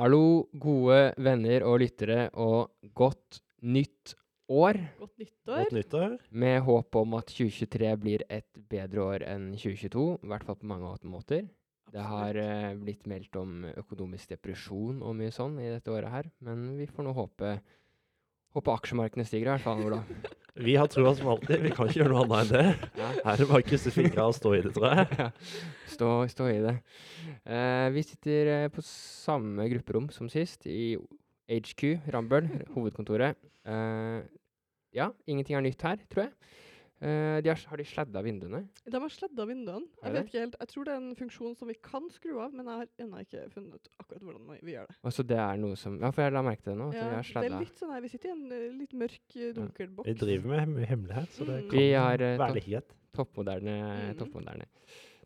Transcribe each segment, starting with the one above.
Hallo, gode venner og lyttere, og godt nytt år. Godt nyttår. Godt nyttår. Med håp om at 2023 blir et bedre år enn 2022, i hvert fall på mange måter. Det har uh, blitt meldt om økonomisk depresjon og mye sånn i dette året her, men vi får nå håpe, håpe aksjemarkedene stiger i hvert fall, Ola. Vi har troa som alltid. Vi kan ikke gjøre noe annet enn det. Her er det bare å krysse fingra og stå i det, tror jeg. Stå, stå i det. Eh, vi sitter eh, på samme grupperom som sist, i HQ, Rambøll, hovedkontoret. Eh, ja, ingenting er nytt her, tror jeg. Eh, de har, har de sladda vinduene? De har sladda vinduene. Jeg vet ikke helt. Jeg tror det er en funksjon som vi kan skru av, men jeg har ennå ikke funnet ut akkurat hvordan vi gjør det. Altså det er noe som Ja, for jeg la merke til det nå. Ja, de det er litt sånn her, Vi sitter i en eh, litt mørk, dunkel dunkel Vi boks. driver med hem- hemmelighet, så det Mm. kan Vi har, uh, være litt. Toppmoderne. Mm. toppmoderne.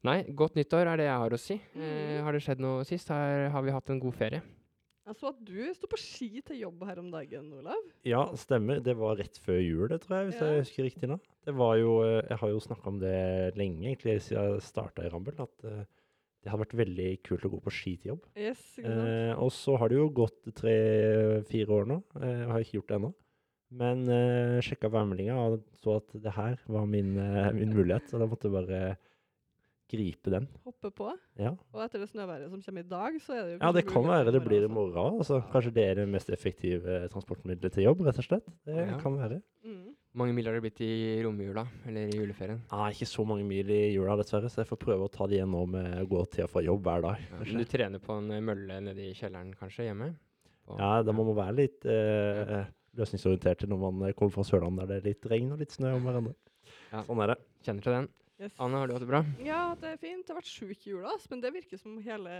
Nei, godt nyttår er det jeg har å si. Mm. Uh, har det skjedd noe sist? Har, har vi hatt en god ferie? Jeg så at du sto på ski til jobb her om dagen, Olav. Ja, stemmer. Det var rett før jul, det tror jeg, hvis Ja. jeg husker riktig nå. Det var jo eh, Jeg har jo snakka om det lenge, egentlig, siden jeg starta i Rambøll, at eh, det hadde vært veldig kult å gå på ski til jobb. Yes? Eh, og så har det jo gått tre-fire år nå. Eh, jeg har ikke gjort det ennå. Men eh, sjekka værmeldinga og så at det her var min, min mulighet, så da måtte jeg bare gripe den. Hoppe på. Ja. Og etter det snøværet som kommer i dag, så er det jo Ja, det kan være det blir i morgen. Altså. Kanskje det er det mest effektive transportmiddelet til jobb, rett og slett. Det Ja. kan være. Mm. Hvor mange mil har det blitt i romjula? Eller i juleferien? Nei, ikke så mange mil i jula, dessverre, så jeg får prøve å ta det igjen nå med å gå til og fra jobb hver dag. Ja, men du trener på en eh, mølle nede i kjelleren kanskje, hjemme? På- Ja, da må man være litt eh, løsningsorientert når man eh, kommer fra Sørlandet der det er litt regn og litt snø om hverandre. Ja. Sånn er det. Kjenner til den. Yes. Anne, har du hatt det bra? Ja, det er fint. Jeg har vært sjuk i jula, men det virker som hele,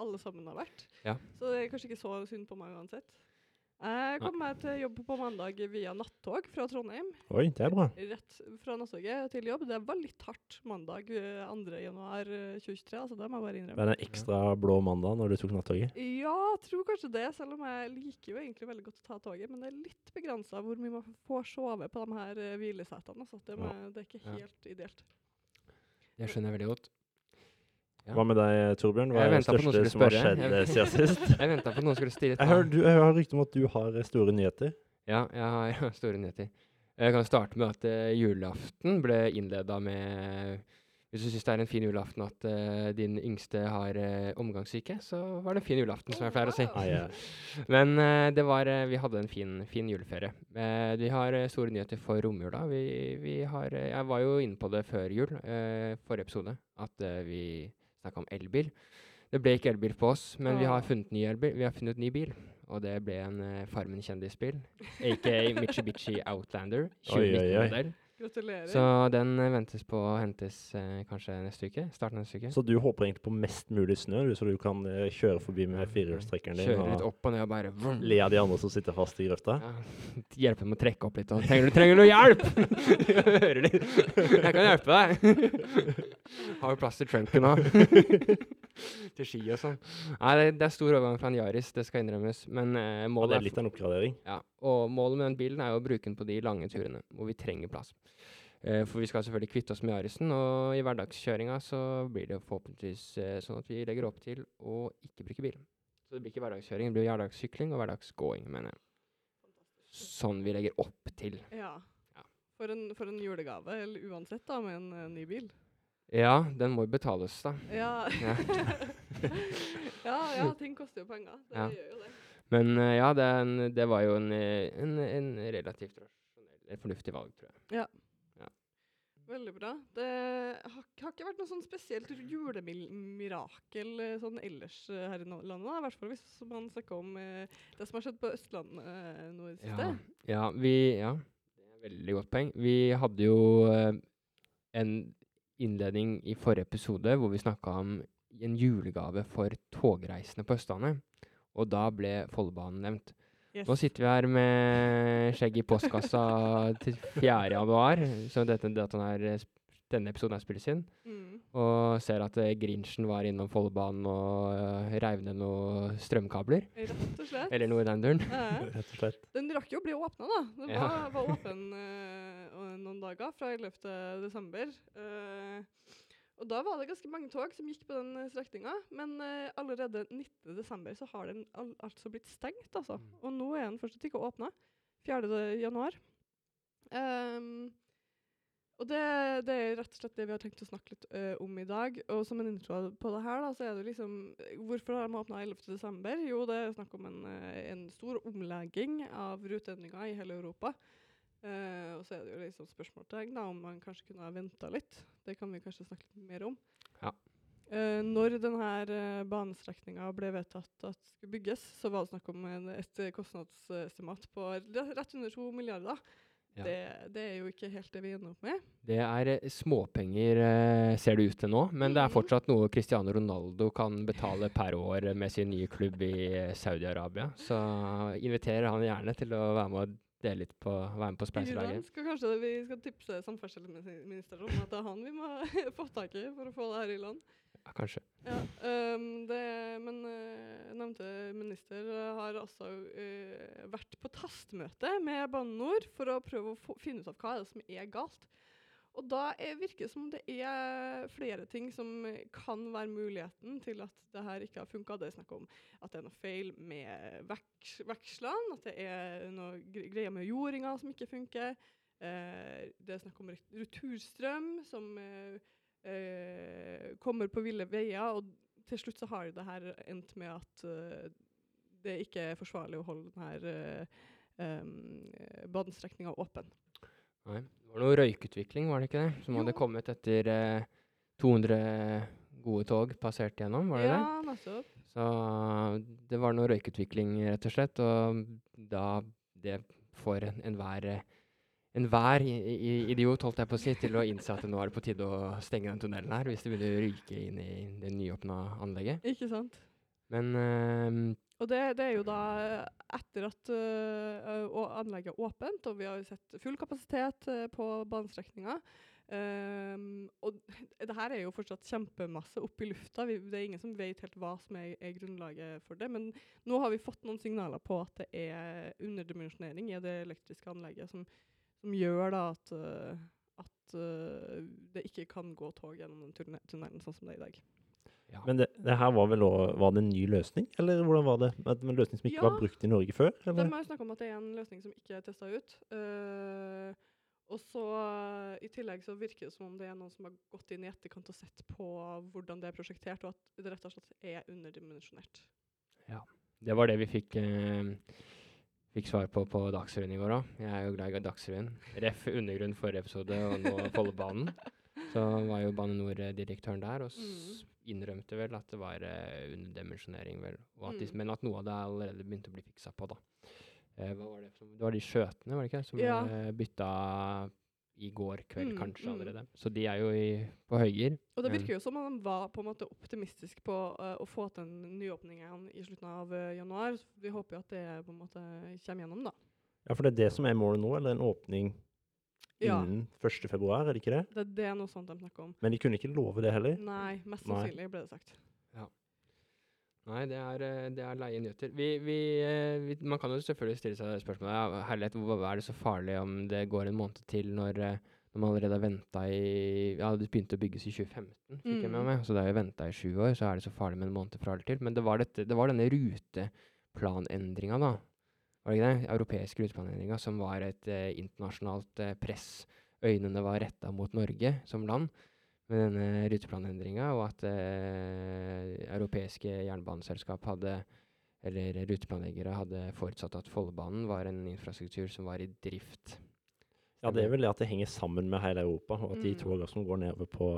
alle sammen har vært. Ja. Så det er kanskje ikke så synd på meg uansett. Jeg kom meg til jobb på mandag via nattog fra Trondheim. Oi, det er bra. Rett fra nattoget til jobb. Det var litt hardt mandag eh, 2. januar eh, 2023, altså det må jeg bare Det Var er en ekstra blå mandag når du tok nattoget. Ja, jeg tror kanskje det, selv om jeg liker jo egentlig veldig godt å ta toget. Men det er litt begrensa hvor mye man får sove på de her eh, hvilesetene. Altså. Det, med, det er ikke Ja. helt ideelt. Det skjønner jeg veldig godt. Hva med deg, Torbjørn? Hva er det største som har skjedd eh, siden sist? Jeg venta på noen skulle stille et Jeg hører, har rykte om at du har eh, store nyheter. Ja, jeg har store nyheter. Jeg kan starte med at uh, julaften ble innleda med Hvis du syns det er en fin julaften at uh, din yngste har uh, omgangssyke, så var det en fin julaften, som jeg pleier å si. Ah, yeah. Men det var, vi hadde en fin, fin juleferie. Vi har store nyheter for romjula. Vi, vi har, jeg var jo inne på det før jul, forrige episode, at vi snakka om elbil. Det ble ikke elbil på oss, men vi har funnet ny elbil. Vi har funnet ny bil, og det ble en uh, Farmen-kjendisbil. Aka Mitsubishi Outlander Oi, oi, oi. 2019-modell. Gratulerer. Så den eh, ventes på å hentes eh, kanskje neste uke. Starten neste uke. Så du håper egentlig på mest mulig snø, så du kan eh, kjøre forbi med firehjulstrekkeren din Kjøre litt opp og ned og bare vrum. le av de andre som sitter fast i grøfta? Ja, hjelpe dem å trekke opp litt. Og, trenger du trenger du noe hjelp? Jeg hører litt. Jeg kan hjelpe deg. Har jo plass til trunken òg. til ski og sånn. Nei, det, det er stor overgang fra en Yaris, det skal innrømmes. Men eh, målet målet det er er litt av en oppgradering. ja, og målet med den bilen er jo å bruke den på de lange turene hvor vi trenger plass. Eh, for vi skal selvfølgelig kvitte oss med Yarisen, og i hverdagskjøringa så blir det forhåpentligvis eh, sånn at vi legger opp til å ikke bruke bil. Så det blir ikke hverdagskjøring, det blir hverdagssykling og hverdagsgåing, mener jeg. Sånn vi legger opp til. Ja. Ja. For en, for en julegave, eller uansett, da, med en en ny bil. Ja, den må jo betales, da. Ja. Ja. ja, ja, ting koster jo penger. Det Ja. gjør jo det. Men uh, ja, det, en, det var jo en, eh, en, en relativt rasjonell, fornuftig valg, tror jeg. Ja. Veldig bra. Det har, har ikke vært noe sånn spesielt julemirakel eh, sånn ellers eh, her i landet. I hvert fall hvis man snakker om eh, det som har skjedd på Østlandet eh, nå i det siste. Ja, ja, vi, ja, det er et veldig godt poeng. Vi hadde jo eh, en innledning i forrige episode hvor vi snakka om en julegave for togreisende på Østlandet. Og da ble Follobanen nevnt. Yes. Nå sitter vi her med skjegg i postkassa til 4. januar, så dette, datoen er, denne episoden er spilles inn. Mm. Og ser at uh, Grinchen var innom Follobanen og uh, reiv ned noen strømkabler. Rett og slett. Eller noe i den duren. Ja. Rett og slett. Den rakk jo å bli åpna, da. Den Ja. var, var åpen uh, noen dager, fra 11. desember. Uh, Og da var det ganske mange tog som gikk på den eh, strekninga, men uh, allerede 19.12. så har den al altså blitt stengt, altså. Mm. Og nå er den fortsatt ikke åpna. 4. januar. Og det, det er rett og slett det vi har tenkt å snakke litt uh, om i dag. Og som en intro på det her, da, så er det liksom Hvorfor har de åpna 11.12.? Jo, det er snakk om en, en stor omlegging av ruteendringer i hele Europa. Uh, og så er det jo liksom spørsmålstegn deg om man kanskje kunne ha venta litt. Det kan vi kanskje snakke litt mer om. Ja. Uh, når denne banestrekninga ble vedtatt at skulle bygges, så var det snakk om en, et kostnadsestimat på rett under to milliarder. Ja. Det, det er jo ikke helt det vi ender opp med. Det er eh, småpenger, eh, ser det ut til nå, men det er Mhm. fortsatt noe Cristiano Ronaldo kan betale per år med sin nye klubb i eh, Saudi-Arabia. Så inviterer han gjerne til å være med og dele litt på, være med på spleiselaget. skal kanskje vi skal tipse samferdselsministeren om at det er han vi må få tak i for å få det her i land. Ja, kanskje. Ja, um, det, men uh, nevnte minister har altså uh, vært på tastmøte med Bane NOR for å prøve å finne ut av hva er det som er galt. Og da er, virker det som det er flere ting som kan være muligheten til at det her ikke har funka. Det er snakk om at det er noe feil med veks, vekslene, at det er noe greier med jordinga som ikke funker. Uh, det er snakk om returstrøm som eh, eh, kommer på ville veier, og til slutt så har det her endt med at eh, det ikke er forsvarlig å holde denne uh, banestrekninga åpen. Nei. Det var noe røykutvikling, var det ikke det? Som hadde kommet etter eh, 200 gode tog passert gjennom, var det det? ja, nettopp. Så det var noe røykutvikling, rett og slett. Og da det får enhver en enhver idiot holdt jeg på å si, til å innse at nå er det på tide å stenge den tunnelen her, hvis det begynner å ryke inn i det nyåpna anlegget. Ikke sant? Men uh, Og det, det er jo da etter at uh, anlegget er åpent, og vi har jo sett full kapasitet uh, på banestrekninga. Um, og det her er jo fortsatt kjempemasse opp i lufta. Vi, det er ingen som vet helt hva som er, er grunnlaget for det. Men nå har vi fått noen signaler på at det er underdimensjonering i det elektriske anlegget som, som gjør da at, øh, at øh, det ikke kan gå tog gjennom den tunnelen sånn som det er i dag. ja. Men det, det her var vel også, var det en ny løsning, eller hvordan var det? At En løsning som ikke Ja. var brukt i Norge før? Eller? Det må jo snakke om at det er en løsning som ikke er testa ut. Uh, og så eh, I tillegg så virker det som om det er noen som har gått inn i etterkant og sett på hvordan det er prosjektert, og at det rett og slett er underdimensjonert. Det var det vi fikk, eh, fikk svar på på Dagsrevyen i går òg. Jeg er jo glad i Dagsrevyen. Ref. undergrunn forrige episode og nå Follobanen. Så var jo Bane NOR-direktøren der og s innrømte vel at det var uh, underdimensjonering, vel. Og at de, Mm. Men at noe av det allerede begynte å bli fiksa på, da. Uh, hva var det, som, det var de skjøtene, var det ikke? Som Ja. bytta i går kveld, Mm, kanskje mm. allerede. Så de er jo i, på høygir. Og det virker jo som om de var på en måte optimistisk på uh, å få til en nyåpning igjen i slutten av uh, januar. Så Vi håper jo at det på en måte kommer gjennom, da. Ja, for det er det som er målet nå, eller en åpning Ja. innen 1. februar, er det ikke det? Det, det er noe sånt de snakker om. Men de kunne ikke love det heller. Nei, mest sannsynlig ble det sagt. Nei, det er, eh, det er leie nyheter. Vi, vi, eh, vi, man kan jo selvfølgelig stille seg spørsmålet ja, herlighet, hva er det så farlig om det går en måned til når, eh, når man allerede har venta i Ja, det begynte å bygges i 2015, fikk jeg med Mm. meg. Så det har jo venta i sju år, så er det så farlig med en måned fra eller til. Men det var, dette, det var denne ruteplanendringa, da. Var det ikke det? Europeiske ruteplanendringa som var et eh, internasjonalt eh, press. Øynene var retta mot Norge som land med denne ruteplanendringa, og at eh, europeiske jernbaneselskap hadde eller ruteplanleggere hadde forutsatt at Follobanen var en infrastruktur som var i drift. Ja, det er vel det at det henger sammen med hele Europa, og at de Mm. som går nedover på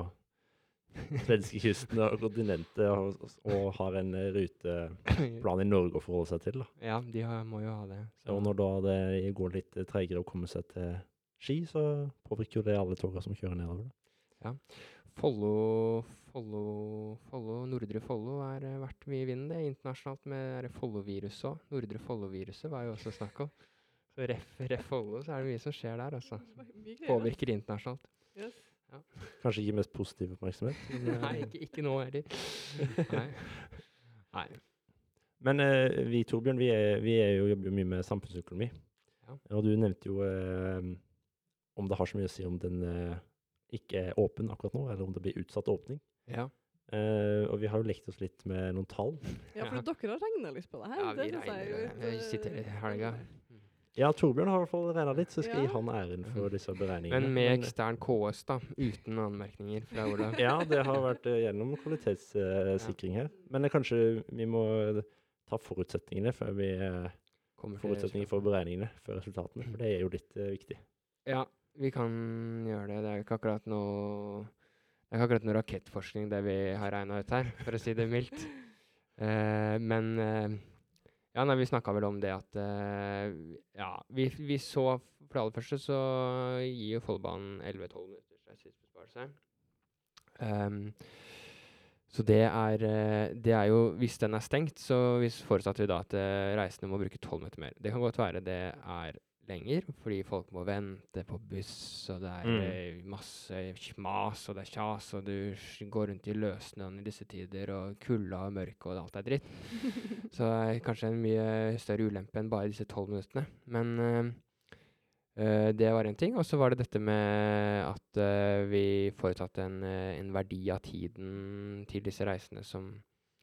svenskekysten og kontinentet og, og har en ruteplan i Norge å forholde seg til. Da. Ja, de har, må jo ha det. Og når da det går litt tregere å komme seg til Ski, så påvirker jo det alle togene som kjører nedover. Da. Follo, Follo, Follo, Nordre Follo har eh, vært mye i vinden det, internasjonalt med Follo-viruset òg. Nordre Follo-viruset var jo også snakk om. Så ref, ref Follo, så er det mye som skjer der, altså. Påvirker internasjonalt. Yes. Ja. Kanskje ikke mest positiv oppmerksomhet. Nei, ikke, ikke nå heller. Nei. Nei. Men uh, vi Torbjørn, vi, er, vi er jo, jobber jo mye med samfunnsøkonomi. Ja. Og du nevnte jo uh, om det har så mye å si om den eh, ikke er åpen akkurat nå, eller om det blir utsatt åpning. Ja. Uh, og vi har jo lekt oss litt med noen tall. Ja, for dere har regna litt på det her. Ja, vi det jeg er regner- litt, vi sitter eh, i helga. Ja, Torbjørn har i hvert fall regna litt, så jeg skal Ja. gi han æren for disse beregningene. Men med ekstern KS, da. Uten anmerkninger fra Olav. Ja, det har vært eh, gjennom kvalitetssikring her. Men eh, kanskje vi må eh, ta forutsetningene før vi eh, Kommer Forutsetninger for beregningene før resultatene. For det er jo litt eh, viktig. Ja, vi kan gjøre det. Det er jo ikke akkurat noe Det er ikke akkurat noe rakettforskning det vi har regna ut her, for å si det mildt. Uh, men uh, Ja, nei, vi snakka vel om det at uh, Ja, vi, vi så For det aller første så gir jo Follbanen 11-12 minutters reisetidsbesparelse. Um, så det er, det er jo Hvis den er stengt, så hvis forutsatte vi da at reisende må bruke 12 minutter mer. Det kan godt være det er lenger, fordi folk må vente på buss, og det er Mm. eh, masse mas, og det er kjas, og du går rundt i løssnøen i disse tider, og kulda og mørket og alt er dritt. Så det er kanskje en mye større ulempe enn bare disse 12 minuttene. Men øh, eh, det var én ting. Og så var det dette med at øh, vi forutsatte en, eh, en verdi av tiden til disse reisende som,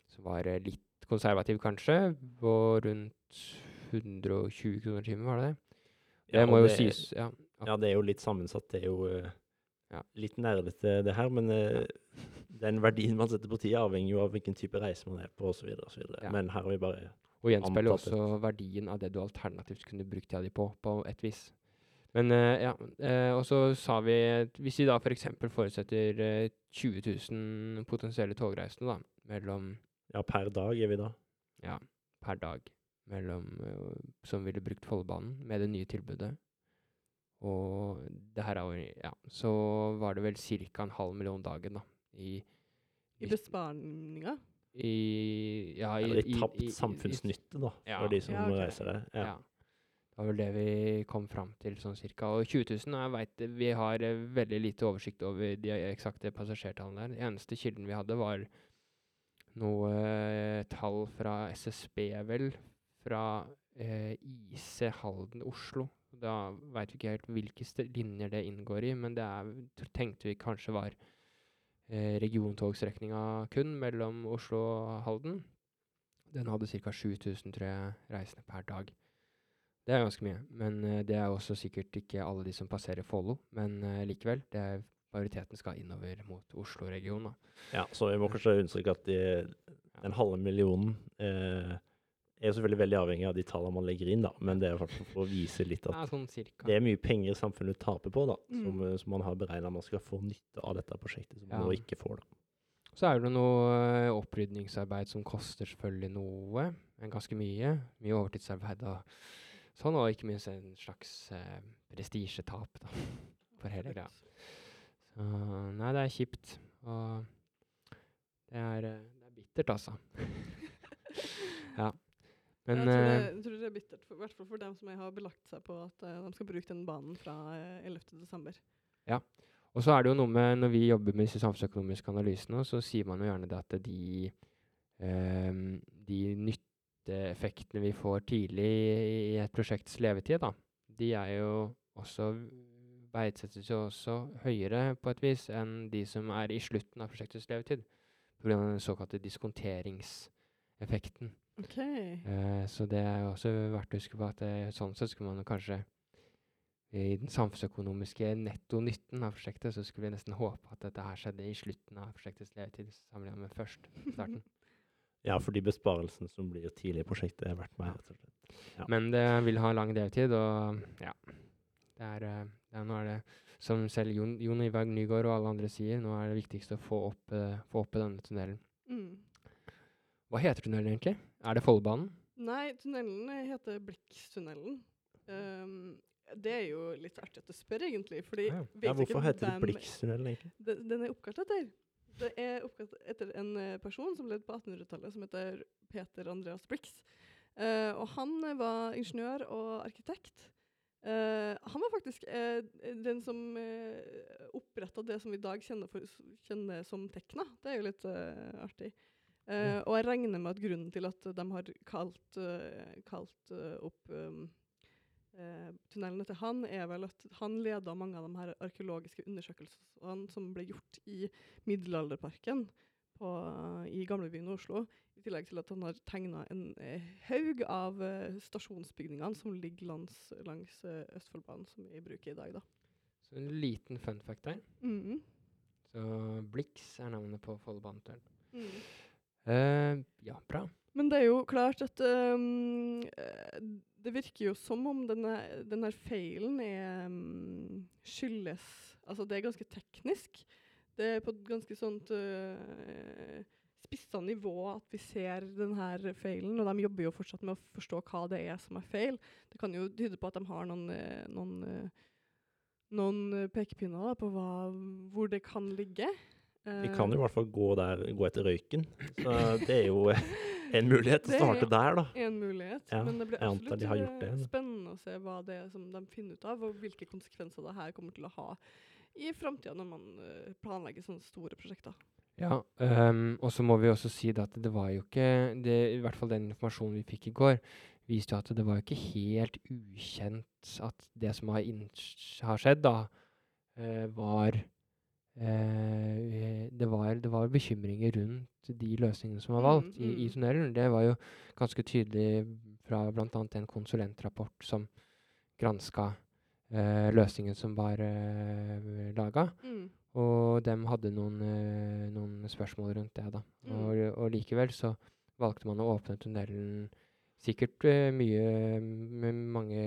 som var eh, litt konservativ, kanskje, på rundt 120 kroner timen, var det det? Det Ja, må jo det- sies. Ja. Ja, det er jo litt sammensatt. Det er jo uh, Ja. litt nerdete, det her. Men uh, den verdien man setter på tida, avhenger jo av hvilken type reise man er på, osv. Ja. Men her har vi bare Og gjenspeiler også verdien av det du alternativt kunne brukt tida di på, på et vis. Men uh, ja, og så sa vi Hvis vi da f.eks. For forutsetter eh, 20 000 potensielle togreisende da, mellom Ja, per dag er vi da. ja, per dag mellom, eh, som ville brukt Follobanen med det nye tilbudet. Og det her er jo Ja, så var det vel ca. en halv million dagen, da. I, I besparinga. i Ja, i, Eller i i- tapt i- i- samfunnsnytte, da, Ja. for de som Ja, okay. reiser der. Ja. Ja. Det var vel det vi kom fram til, sånn cirka. Og 20 000, jeg vet, vi har eh, veldig lite oversikt over de eksakte passasjertallene der. Den eneste kilden vi hadde, var noe eh, tall fra SSB, vel, fra eh, IC Halden Oslo. Da veit vi ikke helt hvilke linjer det inngår i, men det er, tenkte vi kanskje var eh, regiontogstrekninga kun mellom Oslo og Halden. Den hadde ca. 7000 tror jeg, reisende per dag. Det er ganske mye. Men eh, det er også sikkert ikke alle de som passerer Follo. Men eh, likevel, det er, majoriteten skal innover mot Oslo-regionen. Ja, så vi må kanskje understreke at de, den halve millionen eh, er jo selvfølgelig veldig avhengig av de tallene man legger inn, da. Men det er faktisk for å vise litt Ja, at sånn cirka. det er mye penger samfunnet taper på, da. Mm. Som, eh, som man har beregna man skal få nytte av dette prosjektet, som man Ja. nå ikke får, da. Så er det noe eh, opprydningsarbeid som koster selvfølgelig noe, men ganske mye. Mye overtidsarbeid og sånn, og ikke minst en slags eh, prestisjetap da, for hele greia. Så nei, det er kjipt. Og det er, eh, det er bittert, altså. ja. Men jeg, tror det, eh, jeg tror det er bittert, i hvert fall for dem som har belagt seg på at uh, de skal bruke den banen fra uh, 11. desember. Og så er det jo noe med når vi jobber med disse samfunnsøkonomiske analysene, så sier man jo gjerne det at de, um, de nytteeffektene vi får tidlig i et prosjekts levetid, da, de er jo også verdsettes jo også høyere på et vis enn de som er i slutten av prosjektets levetid. Pga. den såkalte diskonteringseffekten. OK. Uh, så det er også verdt å huske på at eh, sånn sett skulle man kanskje i den samfunnsøkonomiske nettonytten av prosjektet, så skulle vi nesten håpe at dette her skjedde i slutten av prosjektets levetid sammenlignet med først starten. Ja, for de besparelsene som blir tidlig i prosjektet, er verdt meg. Ja. Men det vil ha lang levetid, og ja det er, eh, det er, Nå er det, som selv Jon, Jon Ivar Nygaard og alle andre sier, nå er det viktigste å få opp, uh, få opp denne tunnelen. Mm. Hva heter tunnelen egentlig? Er det Follobanen? Nei, tunnelen heter Blikkstunnelen. Um, det er jo litt artig at du spør, egentlig. Fordi Ja. vet Ja, hvorfor ikke heter det Blikstunnelen, Blikkstunnelen, egentlig? Den, den er oppkalt etter. Det er oppkalt etter en eh, person som levde på 1800-tallet, som heter Peter Andreas Blix. Uh, og han var ingeniør og arkitekt. Uh, han var faktisk uh, den som uh, oppretta det som vi i dag kjenner, for, kjenner som Tekna. Det er jo litt artig. Ja. Og jeg regner med at grunnen til at de har kalt, uh, kalt uh, opp um, tunnelene til han, er vel at han leda mange av de her arkeologiske undersøkelsene som ble gjort i Middelalderparken på, i gamlebyen Oslo. I tillegg til at han har tegna en haug av stasjonsbygningene som ligger langs, langs Østfoldbanen, som vi bruker i dag. da. Så en liten fun fact der. Mhm. Så Blix er navnet på Follobanetunnelen. Mm. Eh, ja, bra. Men det er jo klart at eh, Det virker jo som om denne, denne feilen er um, skyldes Altså, det er ganske teknisk. Det er på et ganske sånt uh, spissa nivå at vi ser denne feilen, og de jobber jo fortsatt med å forstå hva det er som er feil. Det kan jo tyde på at de har noen, eh, noen, eh, noen eh, pekepinner på hva, hvor det kan ligge. Vi Eh, kan jo i hvert fall gå, der, gå etter røyken. Så det er jo en mulighet å starte er- der, da. en mulighet. Ja, men det blir absolutt de har gjort eh, det. spennende å se hva det er som de finner ut av, og hvilke konsekvenser det her kommer til å ha i framtida når man eh, planlegger sånne store prosjekter. Ja, um, og så må vi også si at det var jo ikke det, I hvert fall den informasjonen vi fikk i går, viste jo at det var jo ikke helt ukjent at det som har, har skjedd, da, uh, var det, var det var bekymringer rundt de løsningene som var valgt Mm, i, i mm. tunnelen. Det var jo ganske tydelig fra bl.a. en konsulentrapport som granska eh, løsningen som var eh, laga. Mm. Og dem hadde noen, eh, noen spørsmål rundt det, da. Mm. Og, og likevel så valgte man å åpne tunnelen sikkert eh, mye med mange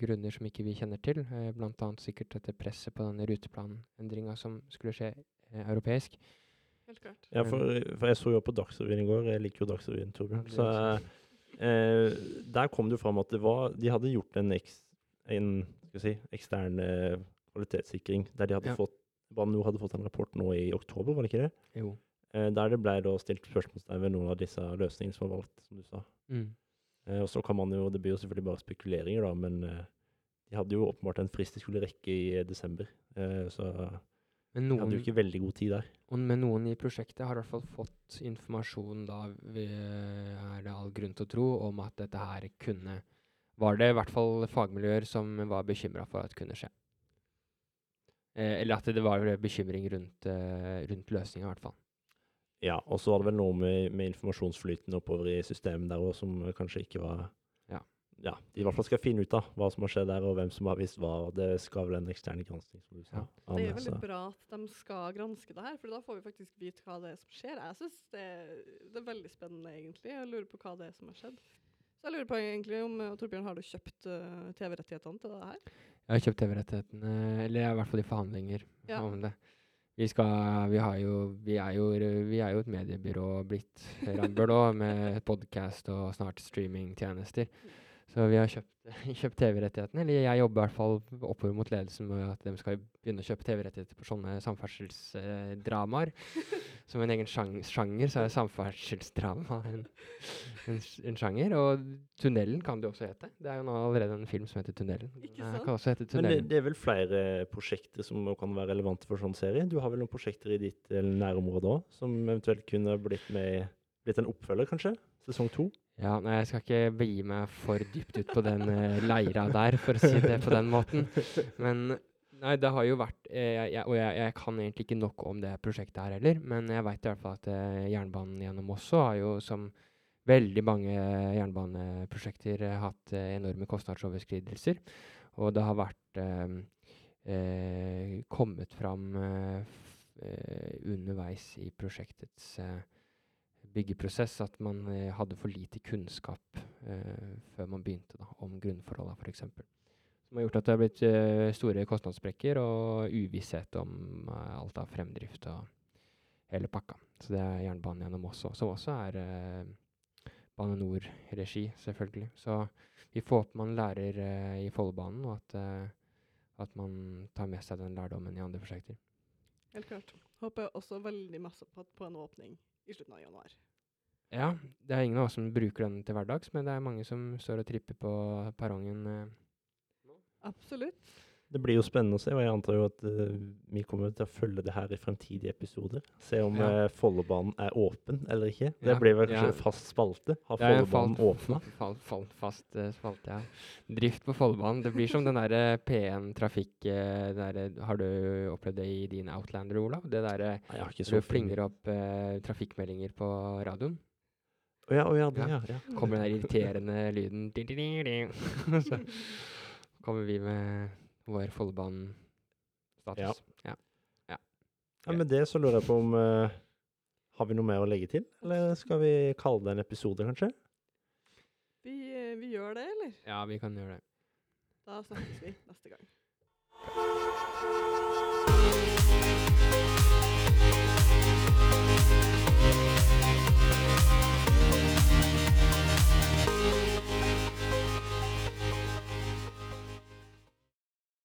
grunner som ikke vi kjenner til. Eh, blant annet sikkert dette presset på denne ruteplanendringa som skulle skje eh, europeisk. Helt klart. Ja, for, for jeg så jo på Dagsrevyen i går. Jeg liker jo Dagsrevyen, Torbjørn. Ja, Så eh, der kom det jo fram at det var De hadde gjort en, eks, en skal si, ekstern eh, kvalitetssikring der de hadde Ja. fått Bane NOR hadde fått en rapport nå i oktober, var det ikke det? Jo. Eh, der det ble da stilt spørsmålstegn ved noen av disse løsningene som var valgt, som du sa. Mm. Eh, og så kan man jo, Det blir jo selvfølgelig bare spekuleringer, da, men eh, de hadde jo åpenbart en frist de skulle rekke i eh, desember. Eh, så Men de hadde jo ikke veldig god tid der. og, men noen i prosjektet har i hvert fall fått informasjon da vi, er det all grunn til å tro om at dette her kunne Var det i hvert fall fagmiljøer som var bekymra for at det kunne skje. Eller at det var bekymring rundt, uh, rundt løsninga, i hvert fall. Ja, og så var det vel noe med, med informasjonsflyten oppover i systemet der òg som eh, kanskje ikke var Ja. ja. De i hvert fall skal finne ut av hva som har skjedd der, og hvem som har visst hva. og Det skal vel en ekstern gransking, som du sa. Ja. Anne, Det er veldig så- bra at de skal granske det her, for da får vi faktisk vite hva det er som skjer. Jeg syns det, det er veldig spennende, egentlig. Jeg lurer på hva det er som har skjedd. Så jeg lurer på egentlig om uh, Torbjørn, har du kjøpt uh, TV-rettighetene til det her? Jeg har kjøpt TV-rettighetene, eller jeg er i hvert fall i forhandlinger Ja. om det. Vi, skal, vi, jo, vi, er jo, vi er jo et mediebyrå blitt, Rambøll òg, med podkast og snart streamingtjenester. Så vi har kjøpt, kjøpt TV-rettighetene. Eller jeg jobber i hvert fall oppover mot ledelsen med at de skal begynne å kjøpe TV-rettigheter på sånne samferdselsdramaer. Som en egen sjang, sjanger så er samferdselsdrama en, en, en sjanger. Og Tunnelen kan det jo også hete. Det er jo nå allerede en film som heter Tunnelen. Ikke sant? kan også hete tunnelen. Men det, det er vel flere prosjekter som kan være relevante for sånn serie? Du har vel noen prosjekter i ditt eh, nærområde òg, som eventuelt kunne blitt med Blitt en oppfølger, kanskje? Sesong to? Ja, nei, jeg skal ikke begi meg for dypt ut på den eh, leira der, for å si det på den måten. Men nei, det har jo vært eh, jeg, Og jeg, jeg kan egentlig ikke nok om det prosjektet her heller, men jeg veit i hvert fall at eh, jernbanen gjennom også har jo, som veldig mange jernbaneprosjekter, eh, hatt eh, enorme kostnadsoverskridelser. Og det har vært eh, kommet fram underveis i prosjektets eh, byggeprosess at man eh, hadde for lite kunnskap eh, før man begynte da, om grunnforholdene f.eks. Som har gjort at det har blitt eh, store kostnadssprekker og uvisshet om alt av fremdrift og hele pakka. Så det er jernbanen gjennom også, som også er Bane NOR-regi, selvfølgelig. Så vi får håpe man lærer i Follobanen, og at, at man tar med seg den lærdommen i andre prosjekter. Helt klart. Håper også veldig masse på, på en åpning i slutten av januar. Ja, det er ingen av oss som bruker den til hverdags, men det er mange som står og tripper på perrongen. eh. Absolutt. Det blir jo spennende å se, og jeg antar jo at uh, vi kommer til å følge det her i fremtidige episoder. Se om Ja. uh, Follobanen er åpen eller ikke. Det Ja, blir vel kanskje ja. fast spalte? Har Follobanen åpna? Fall, fall, fast uh, spalte, ja. Drift på Follobanen. Det blir som den derre P1 trafikk den Har du opplevd det i din Outlander, Olav? Det derre du plinger opp trafikkmeldinger på radioen. Å ja, å ja, det, Ja. ja. Kommer den der irriterende lyden kommer vi med vår Follobanen-status. Ja. ja. Med det så lurer jeg på om uh, Har vi noe mer å legge til? Eller skal vi kalle det en episode, kanskje? Vi, eh, vi gjør det, eller? ja, vi kan gjøre det. Da snakkes vi neste gang.